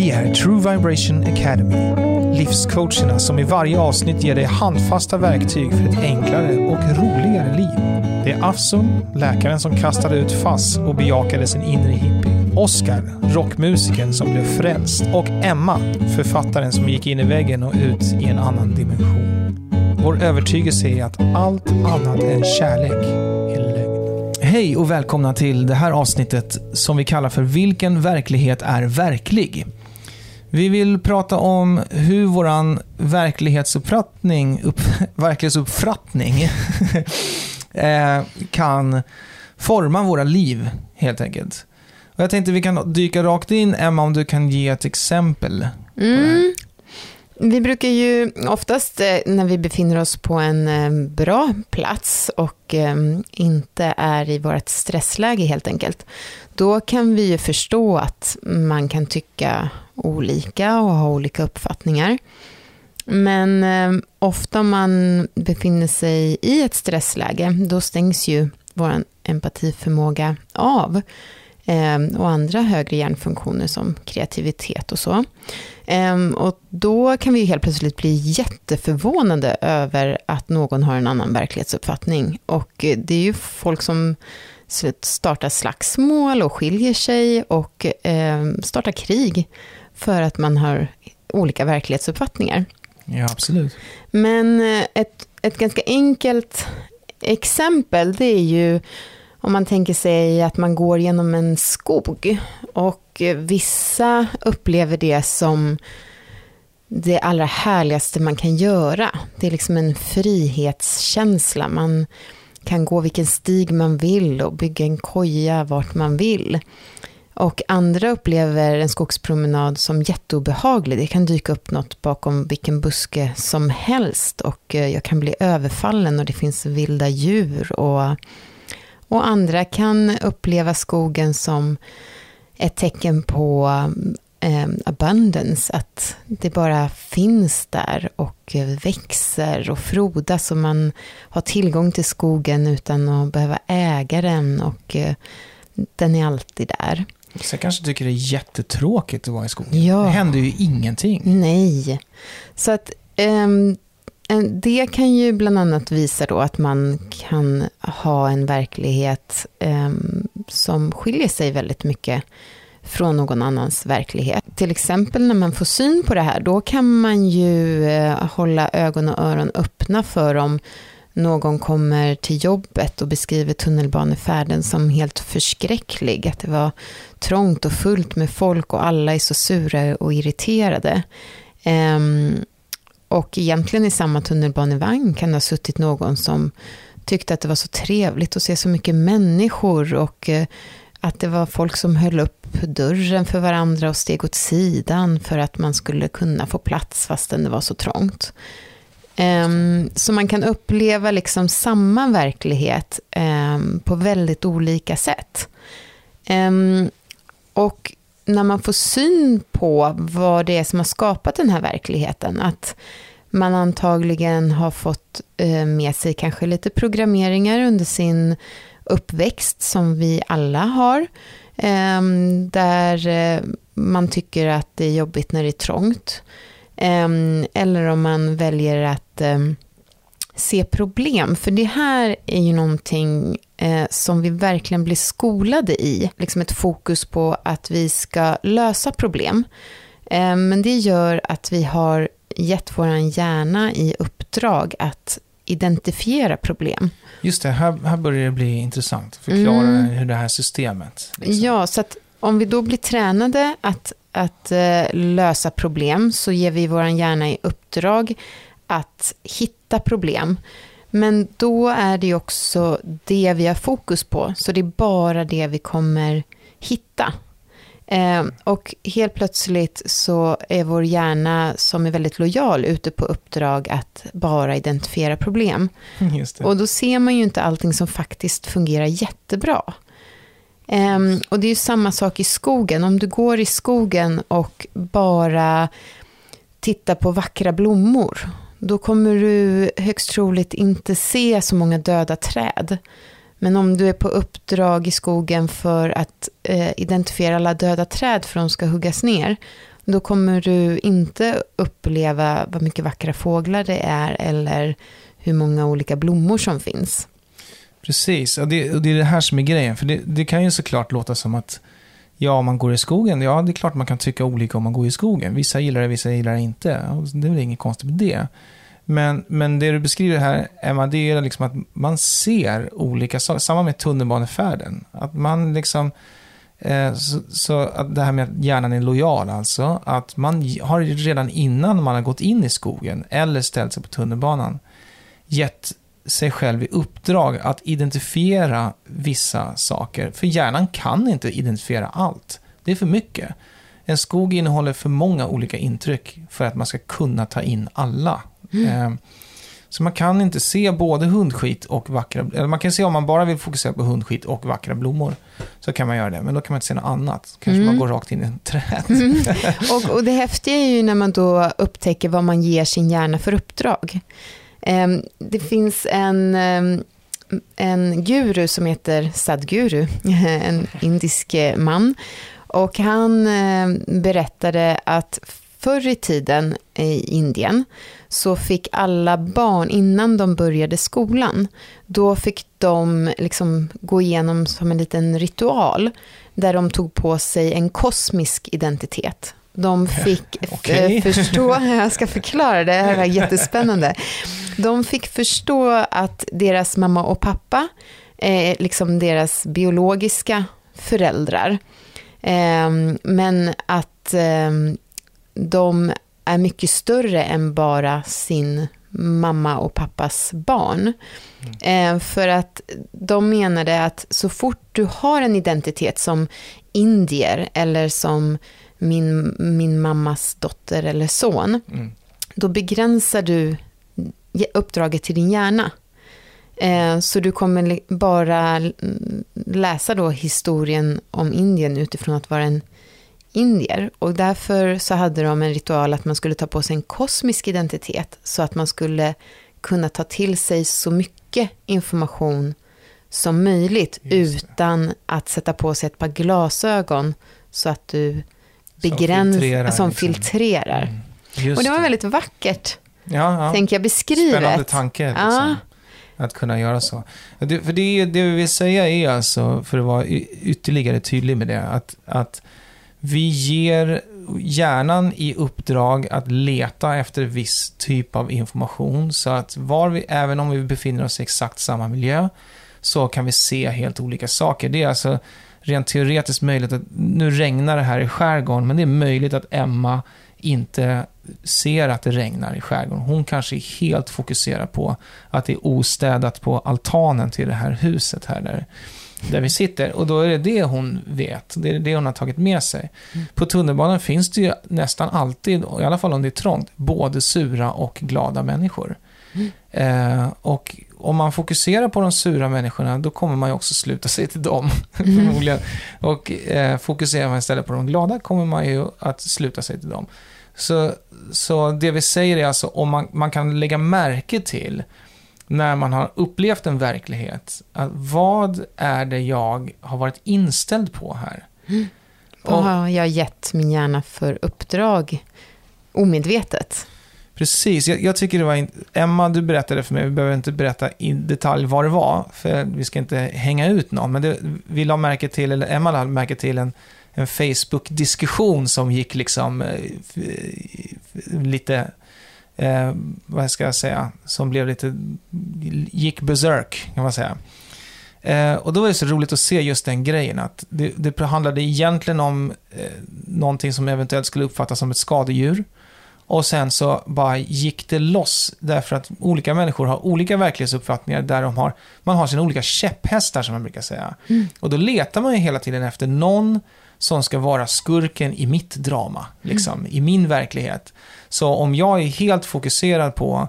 Vi är True Vibration Academy. Livscoacherna som i varje avsnitt ger dig handfasta verktyg för ett enklare och roligare liv. Det är Afsun, läkaren som kastade ut fass och bejakade sin inre hippie. Oscar, rockmusikern som blev frälst. Och Emma, författaren som gick in i väggen och ut i en annan dimension. Vår övertygelse är att allt annat än kärlek är lögn. Hej och välkomna till det här avsnittet som vi kallar för Vilken verklighet är verklig? Vi vill prata om hur vår verklighetsuppfattning, upp, verklighetsuppfattning eh, kan forma våra liv, helt enkelt. Och jag tänkte vi kan dyka rakt in, Emma, om du kan ge ett exempel. Mm. Vi brukar ju oftast eh, när vi befinner oss på en eh, bra plats och inte är i vårt stressläge helt enkelt, då kan vi ju förstå att man kan tycka olika och ha olika uppfattningar. Men eh, ofta om man befinner sig i ett stressläge, då stängs ju vår empatiförmåga av. Eh, och andra högre hjärnfunktioner som kreativitet och så. Eh, och då kan vi helt plötsligt bli jätteförvånade över att någon har en annan verklighetsuppfattning. Och eh, det är ju folk som startar slagsmål och skiljer sig och eh, startar krig för att man har olika verklighetsuppfattningar. Ja, absolut. Men eh, ett, ett ganska enkelt exempel, det är ju om man tänker sig att man går genom en skog och vissa upplever det som det allra härligaste man kan göra. Det är liksom en frihetskänsla. Man kan gå vilken stig man vill och bygga en koja vart man vill. Och andra upplever en skogspromenad som jätteobehaglig. Det kan dyka upp något bakom vilken buske som helst och eh, jag kan bli överfallen och det finns vilda djur. Och, och andra kan uppleva skogen som ett tecken på eh, abundance, att det bara finns där och eh, växer och frodas och man har tillgång till skogen utan att behöva äga den och eh, den är alltid där. Så jag kanske tycker det är jättetråkigt att vara i skogen. Ja. Det händer ju ingenting. Nej. Så att um, det kan ju bland annat visa då att man kan ha en verklighet um, som skiljer sig väldigt mycket från någon annans verklighet. Till exempel när man får syn på det här, då kan man ju uh, hålla ögon och öron öppna för om någon kommer till jobbet och beskriver tunnelbanefärden som helt förskräcklig. Att det var trångt och fullt med folk och alla är så sura och irriterade. Um, och egentligen i samma tunnelbanevagn kan det ha suttit någon som tyckte att det var så trevligt att se så mycket människor och eh, att det var folk som höll upp dörren för varandra och steg åt sidan för att man skulle kunna få plats fastän det var så trångt. Um, så man kan uppleva liksom samma verklighet um, på väldigt olika sätt. Um, och när man får syn på vad det är som har skapat den här verkligheten, att man antagligen har fått uh, med sig kanske lite programmeringar under sin uppväxt som vi alla har, där eh, man tycker att det är jobbigt när det är trångt. Ehm, eller om man väljer att ehm, se problem. För det här är ju någonting eh, som vi verkligen blir skolade i. Liksom ett fokus på att vi ska lösa problem. Ehm, men det gör att vi har gett vår hjärna i uppdrag att identifiera problem. Just det, här, här börjar det bli intressant. Förklara mm. hur det här systemet... Liksom. Ja, så att om vi då blir tränade att att eh, lösa problem så ger vi vår hjärna i uppdrag att hitta problem. Men då är det också det vi har fokus på, så det är bara det vi kommer hitta. Eh, och helt plötsligt så är vår hjärna, som är väldigt lojal, ute på uppdrag att bara identifiera problem. Och då ser man ju inte allting som faktiskt fungerar jättebra. Um, och det är ju samma sak i skogen. Om du går i skogen och bara tittar på vackra blommor, då kommer du högst troligt inte se så många döda träd. Men om du är på uppdrag i skogen för att eh, identifiera alla döda träd för att de ska huggas ner, då kommer du inte uppleva vad mycket vackra fåglar det är eller hur många olika blommor som finns. Precis, och det, och det är det här som är grejen. För det, det kan ju såklart låta som att Ja, man går i skogen. Ja, det är klart man kan tycka olika om man går i skogen. Vissa gillar det, vissa gillar det inte. Det är väl inget konstigt med det. Men, men det du beskriver här, Emma, det är liksom att man ser olika saker. Samma med tunnelbanefärden. Att man liksom... Eh, så, så, att det här med att hjärnan är lojal alltså. Att man har redan innan man har gått in i skogen eller ställt sig på tunnelbanan gett sig själv i uppdrag att identifiera vissa saker. För hjärnan kan inte identifiera allt. Det är för mycket. En skog innehåller för många olika intryck för att man ska kunna ta in alla. Mm. Eh, så man kan inte se både hundskit och vackra, eller man kan se om man bara vill fokusera på hundskit och vackra blommor. Så kan man göra det, men då kan man inte se något annat. Kanske mm. man går rakt in i en träd. Mm. Och, och det häftiga är ju när man då upptäcker vad man ger sin hjärna för uppdrag. Ehm, det finns en, ehm, en guru som heter Sadguru, en indisk eh, man. Och han ehm, berättade att förr i tiden i Indien så fick alla barn innan de började skolan, då fick de liksom gå igenom som en liten ritual där de tog på sig en kosmisk identitet. De fick okay. förstå, jag ska förklara det, det här var jättespännande. De fick förstå att deras mamma och pappa är liksom deras biologiska föräldrar. Ehm, men att ehm, de är mycket större än bara sin mamma och pappas barn. Mm. Ehm, för att de menade att så fort du har en identitet som indier eller som min, min mammas dotter eller son, mm. då begränsar du uppdraget till din hjärna. Eh, så du kommer bara läsa då historien om Indien utifrån att vara en indier. Och därför så hade de en ritual att man skulle ta på sig en kosmisk identitet. Så att man skulle kunna ta till sig så mycket information som möjligt utan att sätta på sig ett par glasögon så att du begränsar, som filtrerar. Som liksom. filtrerar. Mm. Och det var väldigt vackert ja, ja. tänker jag, beskrivet. Spännande tanke. Liksom, ja. Att kunna göra så. Det, för det, det vi vill säga är alltså, för att vara ytterligare tydlig med det, att, att vi ger hjärnan i uppdrag att leta efter viss typ av information. Så att var vi, även om vi befinner oss i exakt samma miljö, så kan vi se helt olika saker. Det är alltså rent teoretiskt möjligt att, nu regnar det här i skärgården, men det är möjligt att Emma inte ser att det regnar i skärgården. Hon kanske är helt fokuserad på att det är ostädat på altanen till det här huset här där, där vi sitter. Och då är det det hon vet. Det är det hon har tagit med sig. Mm. På tunnelbanan finns det ju nästan alltid, i alla fall om det är trångt, både sura och glada människor. Mm. Eh, och om man fokuserar på de sura människorna, då kommer man ju också sluta sig till dem. Förmodligen. Och eh, fokuserar man istället på de glada, kommer man ju att sluta sig till dem. Så, så det vi säger är alltså, om man, man kan lägga märke till när man har upplevt en verklighet, att vad är det jag har varit inställd på här? Mm. Vad har jag gett min hjärna för uppdrag omedvetet? Precis, jag, jag, tycker det var... Emma, du berättade för mig, vi behöver inte berätta i detalj vad det var, för vi ska inte hänga ut någon, men det, vi la märke till, eller Emma la märke till en, en Facebook-diskussion som gick liksom eh, eh, lite, eh, vad ska jag säga, som blev lite, gick berserk kan man säga. Eh, och då var det så roligt att se just den grejen, att det, det handlade egentligen om eh, någonting som eventuellt skulle uppfattas som ett skadedjur. Och sen så bara gick det loss därför att olika människor har olika verklighetsuppfattningar där de har, man har sina olika käpphästar som man brukar säga. Mm. Och då letar man ju hela tiden efter någon som ska vara skurken i mitt drama, liksom, mm. i min verklighet. Så om jag är helt fokuserad på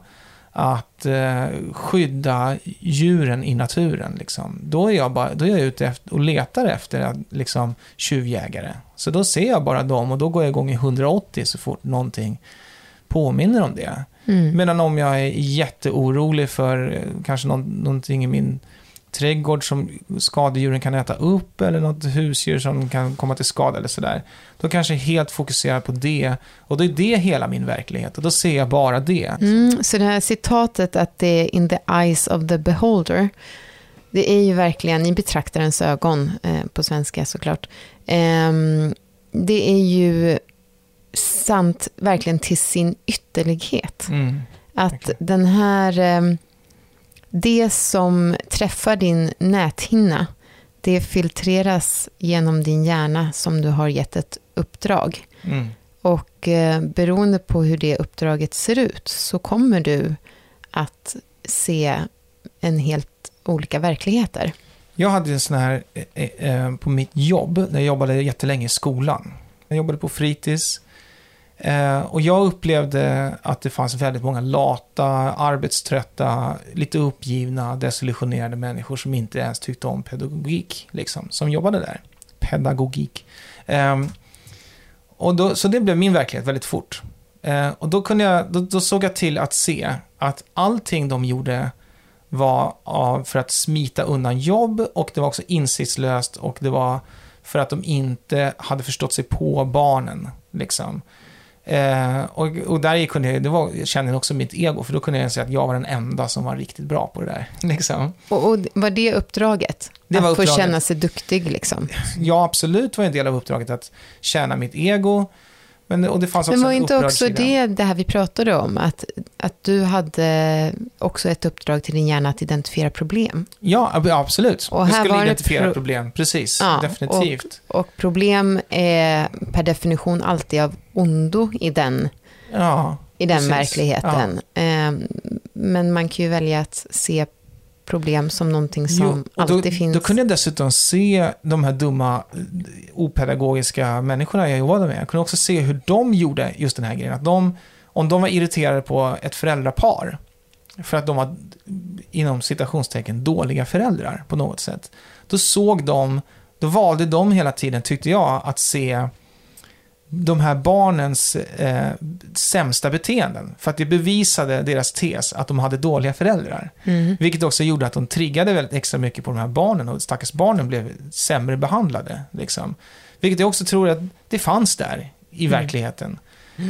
att eh, skydda djuren i naturen, liksom, då, är jag bara, då är jag ute efter, och letar efter liksom, tjuvjägare. Så då ser jag bara dem och då går jag igång i 180 så fort någonting påminner om det. Mm. Medan om jag är jätteorolig för eh, kanske någon, någonting i min trädgård som skadedjuren kan äta upp eller något husdjur som kan komma till skada eller sådär. Då kanske jag är helt fokuserad på det och då är det hela min verklighet och då ser jag bara det. Mm, så det här citatet att det är in the eyes of the beholder, det är ju verkligen i betraktarens ögon, eh, på svenska såklart. Eh, det är ju sant verkligen till sin ytterlighet. Mm. Att Verkligen. den här, eh, det som träffar din näthinna, det filtreras genom din hjärna som du har gett ett uppdrag. Mm. Och eh, beroende på hur det uppdraget ser ut så kommer du att se en helt olika verkligheter. Jag hade en sån här eh, eh, på mitt jobb, när jag jobbade jättelänge i skolan. Jag jobbade på fritids. Eh, och jag upplevde att det fanns väldigt många lata, arbetströtta, lite uppgivna, desillusionerade människor som inte ens tyckte om pedagogik, liksom, som jobbade där. Pedagogik. Eh, och då, så det blev min verklighet väldigt fort. Eh, och då, kunde jag, då, då såg jag till att se att allting de gjorde var av, för att smita undan jobb och det var också insiktslöst och det var för att de inte hade förstått sig på barnen. Liksom. Eh, och, och där kunde jag, det var, jag kände också mitt ego, för då kunde jag säga att jag var den enda som var riktigt bra på det där. Liksom. Och, och var det uppdraget? Det att var få uppdraget. känna sig duktig liksom. Ja, absolut var en del av uppdraget att tjäna mitt ego. Men, och det fanns också Men var inte också sida. det det här vi pratade om? Att, att du hade också ett uppdrag till din hjärna att identifiera problem. Ja, ab- absolut. Och jag här skulle identifiera pro- problem, precis. Ja, definitivt. Och problem är per definition alltid av ondo i den, Ja, i den Precis, verkligheten. Ehm, Men man kan ju välja att se problem som någonting som Jo, då, alltid finns. Då kunde jag dessutom se de här dumma, eh, opedagogiska människorna jag jobbade med. Jag kunde också se hur de gjorde just den här grejen. Att de, om de var irriterade på ett föräldrapar, för att de var inom citationstecken dåliga föräldrar på något sätt. Då såg de, då valde de hela tiden, tyckte jag, att se de här barnens eh, sämsta beteenden. För att det bevisade deras tes att de hade dåliga föräldrar. Mm. Vilket också gjorde att de triggade väldigt extra mycket på de här barnen och stackars barnen blev sämre behandlade. Liksom. Vilket jag också tror att det fanns där i Mm. verkligheten.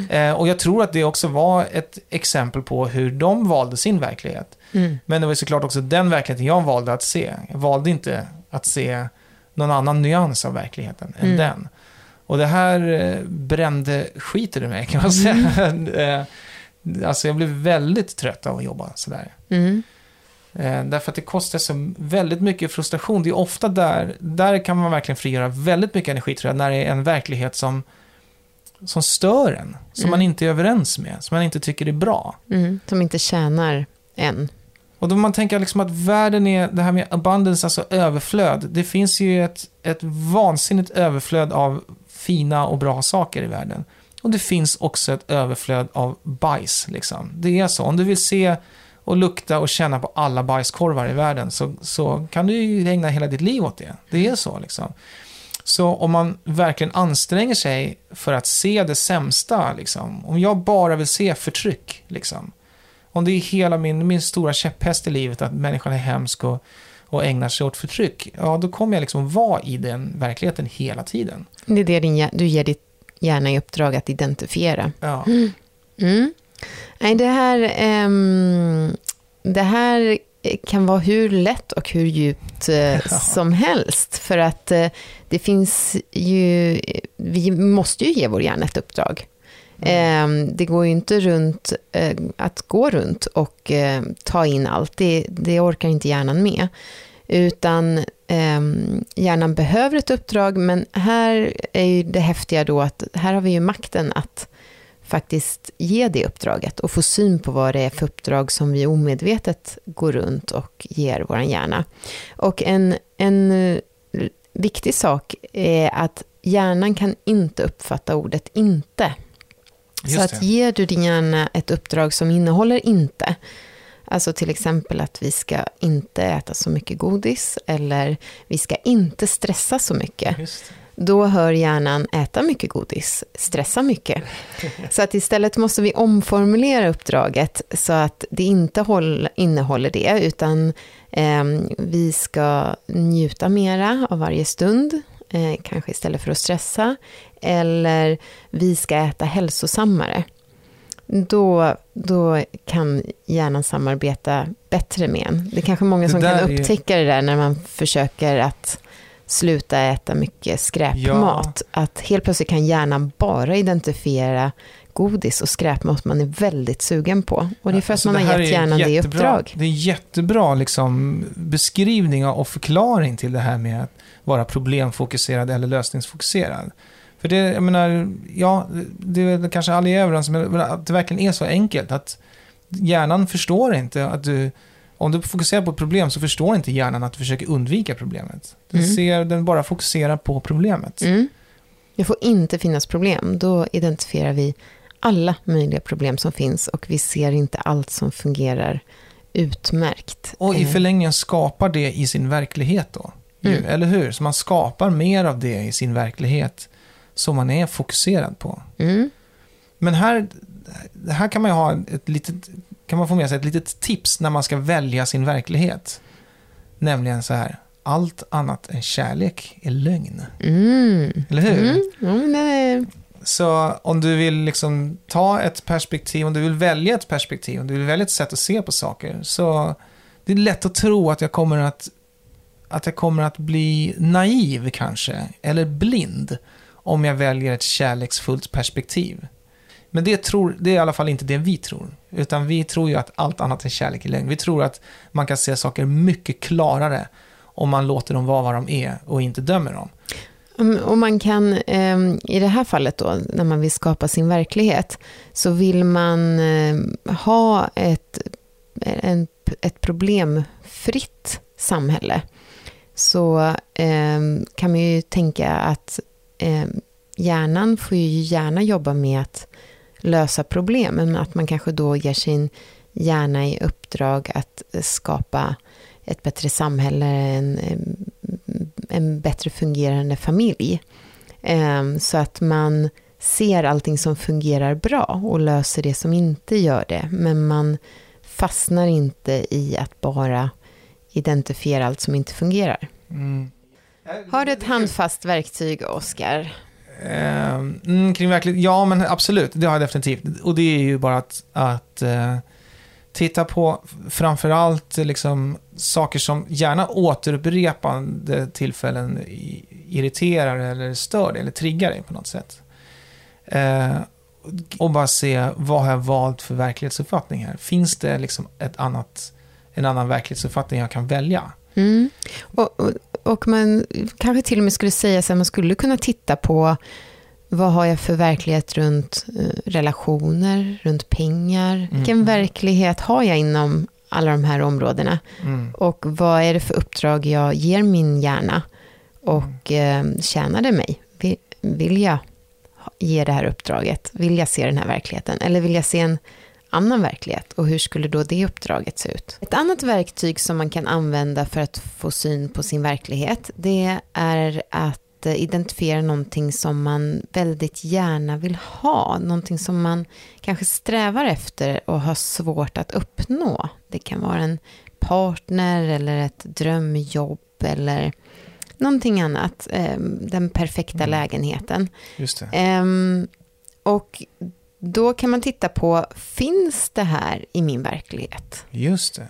Eh, och jag tror att det också var ett exempel på hur de valde sin verklighet. Mm. Men det var såklart också den verkligheten jag valde att se. Jag valde inte att se någon annan nyans av verkligheten än Mm. den. Och det här eh, brände skiten ur mig kan man säga. Eh, alltså jag blev väldigt trött av att jobba sådär. Mm. Eh, därför att det kostar så väldigt mycket frustration. Det är ofta där, där kan man verkligen frigöra väldigt mycket energi tror jag, när det är en verklighet som, som stör en. Som Mm. man inte är överens med, som man inte tycker är bra. Mm. Som inte tjänar än. Och då man tänker liksom att världen är, det här med abundance, alltså överflöd. Det finns ju ett, ett vansinnigt överflöd av fina och bra saker i världen. Och det finns också ett överflöd av bajs. Liksom. Det är så. Om du vill se och lukta och känna på alla bajskorvar i världen så, så kan du ju ägna hela ditt liv åt det. Det är så liksom. Så om man verkligen anstränger sig för att se det sämsta, liksom, om jag bara vill se förtryck, liksom, om det är hela min, min stora käpphäst i livet att människan är hemsk och, och ägnar sig åt förtryck, ja då kommer jag liksom vara i den verkligheten hela tiden. Det är det din, du ger ditt hjärna i uppdrag att identifiera. Ja, Mm. Nej, det här, ehm, det här kan vara hur lätt och hur djupt eh, som helst. För att eh, det finns ju, vi måste ju ge vår hjärna ett uppdrag. Ehm, det går ju inte runt, eh, att gå runt och eh, ta in allt, det, det orkar inte hjärnan med. Utan ehm, hjärnan behöver ett uppdrag, men här är ju det häftiga då att här har vi ju makten att faktiskt ge det uppdraget och få syn på vad det är för uppdrag som vi omedvetet går runt och ger vår hjärna. Och en, en eh, viktig sak är att hjärnan kan inte uppfatta ordet inte. Så just att det. ger du din hjärna ett uppdrag som innehåller inte, alltså till exempel att vi ska inte äta så mycket godis eller vi ska inte stressa så mycket, då hör hjärnan äta mycket godis, stressa mycket. Så att istället måste vi omformulera uppdraget så att det inte håll, innehåller det, utan eh, vi ska njuta mera av varje stund, eh, kanske istället för att stressa, eller vi ska äta hälsosammare. Då, då kan hjärnan samarbeta bättre med en. Det är kanske många som kan upptäcka det där när man försöker att sluta äta mycket skräpmat. Ja. Att helt plötsligt kan hjärnan bara identifiera godis och skräpmat man är väldigt sugen på. Och det är för alltså, att man har gett hjärnan jättebra, det uppdrag. Det är jättebra liksom, beskrivning och förklaring till det här med att vara problemfokuserad eller lösningsfokuserad. För det, jag menar, ja, det är kanske alla är överens om att det verkligen är så enkelt att hjärnan förstår inte att du om du fokuserar på ett problem så förstår inte hjärnan att du försöker undvika problemet. Den, mm. ser, den bara fokuserar på problemet. Mm. Det får inte finnas problem. Då identifierar vi alla möjliga problem som finns och vi ser inte allt som fungerar utmärkt. Och i eh. förlängningen skapar det i sin verklighet då. Mm. Eller hur? Så man skapar mer av det i sin verklighet som man är fokuserad på. Mm. Men här, här kan man ha ett litet kan man få med sig ett litet tips när man ska välja sin verklighet. Nämligen så här, allt annat än kärlek är lögn. Mm. Eller hur? Mm. Mm, är... Så om du vill liksom ta ett perspektiv, om du vill välja ett perspektiv, om du vill välja ett sätt att se på saker, så det är lätt att tro att jag kommer att, att jag kommer att bli naiv kanske, eller blind, om jag väljer ett kärleksfullt perspektiv. Men det, tror, det är i alla fall inte det vi tror. Utan vi tror ju att allt annat är kärlek i lögn. Vi tror att man kan se saker mycket klarare om man låter dem vara vad de är och inte dömer dem. Och man kan, ehm, i det här fallet då, när man vill skapa sin verklighet, så vill man ehm, ha ett, ett problemfritt samhälle, så ehm, kan man ju tänka att Eh, hjärnan får ju gärna jobba med att lösa problem, men att man kanske då ger sin hjärna i uppdrag att skapa ett bättre samhälle, en, eh, en bättre fungerande familj. Eh, så att man ser allting som fungerar bra och löser det som inte gör det. Men man fastnar inte i att bara identifiera allt som inte fungerar. Mm. Har du ett handfast verktyg, Oskar? Eh, mm, kring verklighet, ja men absolut, det har jag definitivt. Och det är ju bara att, att eh, titta på framförallt liksom, saker som gärna återupprepande tillfällen irriterar eller stör dig eller triggar dig på något sätt. Eh, och bara se vad har jag valt för verklighetsuppfattning här. Finns det liksom ett annat, en annan verklighetsuppfattning jag kan välja? Mm. Och, och, och, man kanske till och med skulle säga att man skulle kunna titta på vad har jag för verklighet runt eh, relationer, runt pengar? Mm. Vilken verklighet har jag inom alla de här områdena? Mm. Och vad är det för uppdrag jag ger min hjärna? Och eh, tjänar det mig? Vill, vill jag ge det här uppdraget? Vill jag se den här verkligheten? Eller vill jag se en annan verklighet och hur skulle då det uppdraget se ut? Ett annat verktyg som man kan använda för att få syn på sin verklighet det är att identifiera någonting som man väldigt gärna vill ha, någonting som man kanske strävar efter och har svårt att uppnå. Det kan vara en partner eller ett drömjobb eller någonting annat, ehm, den perfekta mm. lägenheten. Just det. Ehm, och då kan man titta på, finns det här i min verklighet? Just det.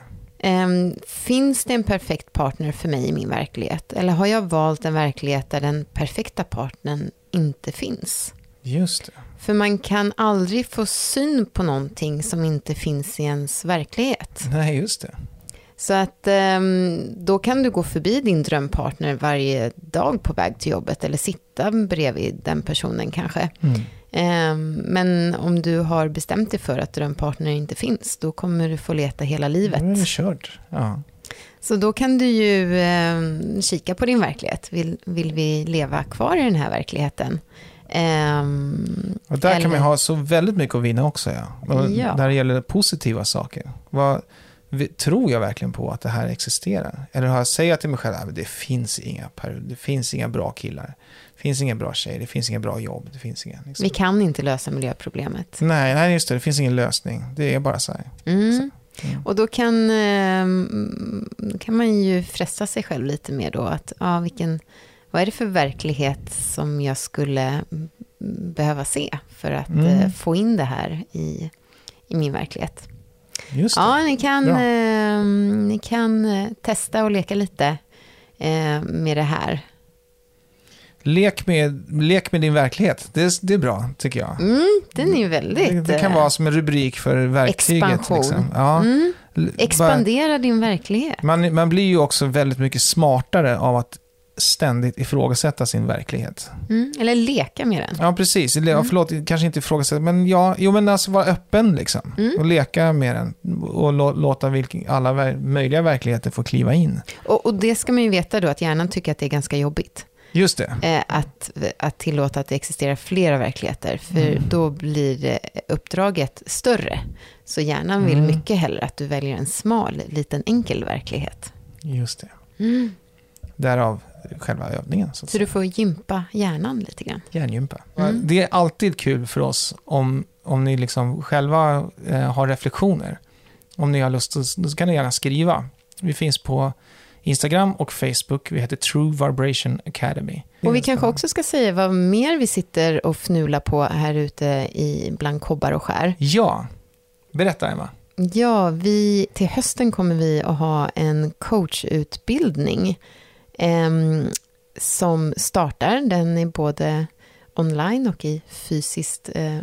Um, finns det en perfekt partner för mig i min verklighet? Eller har jag valt en verklighet där den perfekta partnern inte finns? Just det. För man kan aldrig få syn på någonting som inte finns i ens verklighet. Nej, just det. Så att um, då kan du gå förbi din drömpartner varje dag på väg till jobbet eller sitta bredvid den personen kanske. Mm. Ehm, men om du har bestämt dig för att drömpartner inte finns, då kommer du få leta hela livet. Det kört. Ja. Så då kan du ju eh, kika på din verklighet. Vill, vill vi leva kvar i den här verkligheten? Um, och där eller... kan man ha så väldigt mycket att vinna också. Ja. ja. När det gäller positiva saker. Vad, tror jag verkligen på att det här existerar? Eller har jag säger till mig själv att det finns inga, det finns inga bra killar, finns inga bra tjejer, det finns inga bra jobb, det finns inga... Liksom. Vi kan inte lösa miljöproblemet. Nej, nej, just det, det finns ingen lösning. Det är bara så här. Mm. Mm. Och då kan, ehm, kan man ju fresta sig själv lite mer då. Att, ja, vilken, vad är det för verklighet som jag skulle behöva se för att Mm. eh, få in det här i, i min verklighet? Just det. Ja, ni kan, ehm, ni kan eh, testa och leka lite eh, med det här. Lek, med, lek med din verklighet, det är, det är bra tycker jag. Mm, den är ju väldigt... Det, det kan eh, vara som en rubrik för verktyget. expansion. Liksom. Ja. Mm, expandera din verklighet. bara- Man, man blir ju också väldigt mycket smartare av att ständigt ifrågasätta sin verklighet. Mm, eller leka med den. Ja, precis. Eller, ja, Förlåt, kanske inte ifrågasätta, men ja, jo men alltså vara öppen liksom. Mm. Och leka med den. Och lå, låta vilken, alla möjliga verkligheter få kliva in. Och, och det ska man ju veta då, att hjärnan tycker att det är ganska jobbigt. Just det. Eh, att, att tillåta att det existerar flera verkligheter. För Mm. då blir uppdraget större. Så hjärnan vill Mm. mycket hellre att du väljer en smal, liten, enkel verklighet. Just det. Därav själva övningen. Så Så du får gympa hjärnan lite grann. Hjärngympa. Mm. Det är alltid kul för oss om, om ni liksom själva eh, har reflektioner. Om ni har lust, så så kan ni gärna skriva. Vi finns på Instagram och Facebook. Vi heter True Vibration Academy. Och vi kanske också ska säga vad mer vi sitter och fnular på här ute i bland kobbar och skär. Ja, berätta Emma. Ja, vi, till hösten kommer vi att ha en coachutbildning em, som startar. Den är både online och i fysiskt, eh,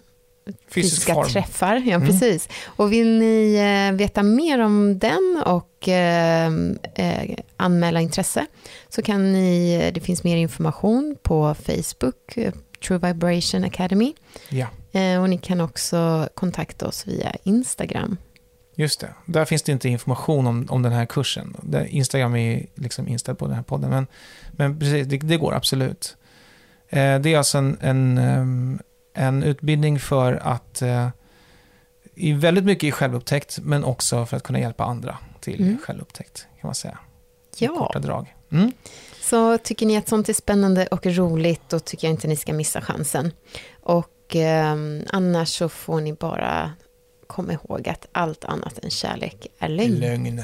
fysiska form. träffar. Ja, Mm. precis. Och vill ni eh, veta mer om den och eh, eh, anmäla intresse så kan ni, det finns mer information på Facebook, eh, True Vibration Academy. Ja, Eh, och ni kan också kontakta oss via Instagram. just det. Där finns det inte information om, om den här kursen. Instagram är liksom inställd på den här podden. Men, men precis, det, det går absolut. Eh, det är alltså en, en, ehm, en utbildning för att eh, i väldigt mycket i självupptäckt, men också för att kunna hjälpa andra till Mm. självupptäckt, kan man säga. I Ja. korta drag. Mm. Så tycker ni att sånt är spännande och roligt, då tycker jag inte ni ska missa chansen. Och eh, annars så får ni bara komma ihåg att allt annat än kärlek är lögn. Lögn.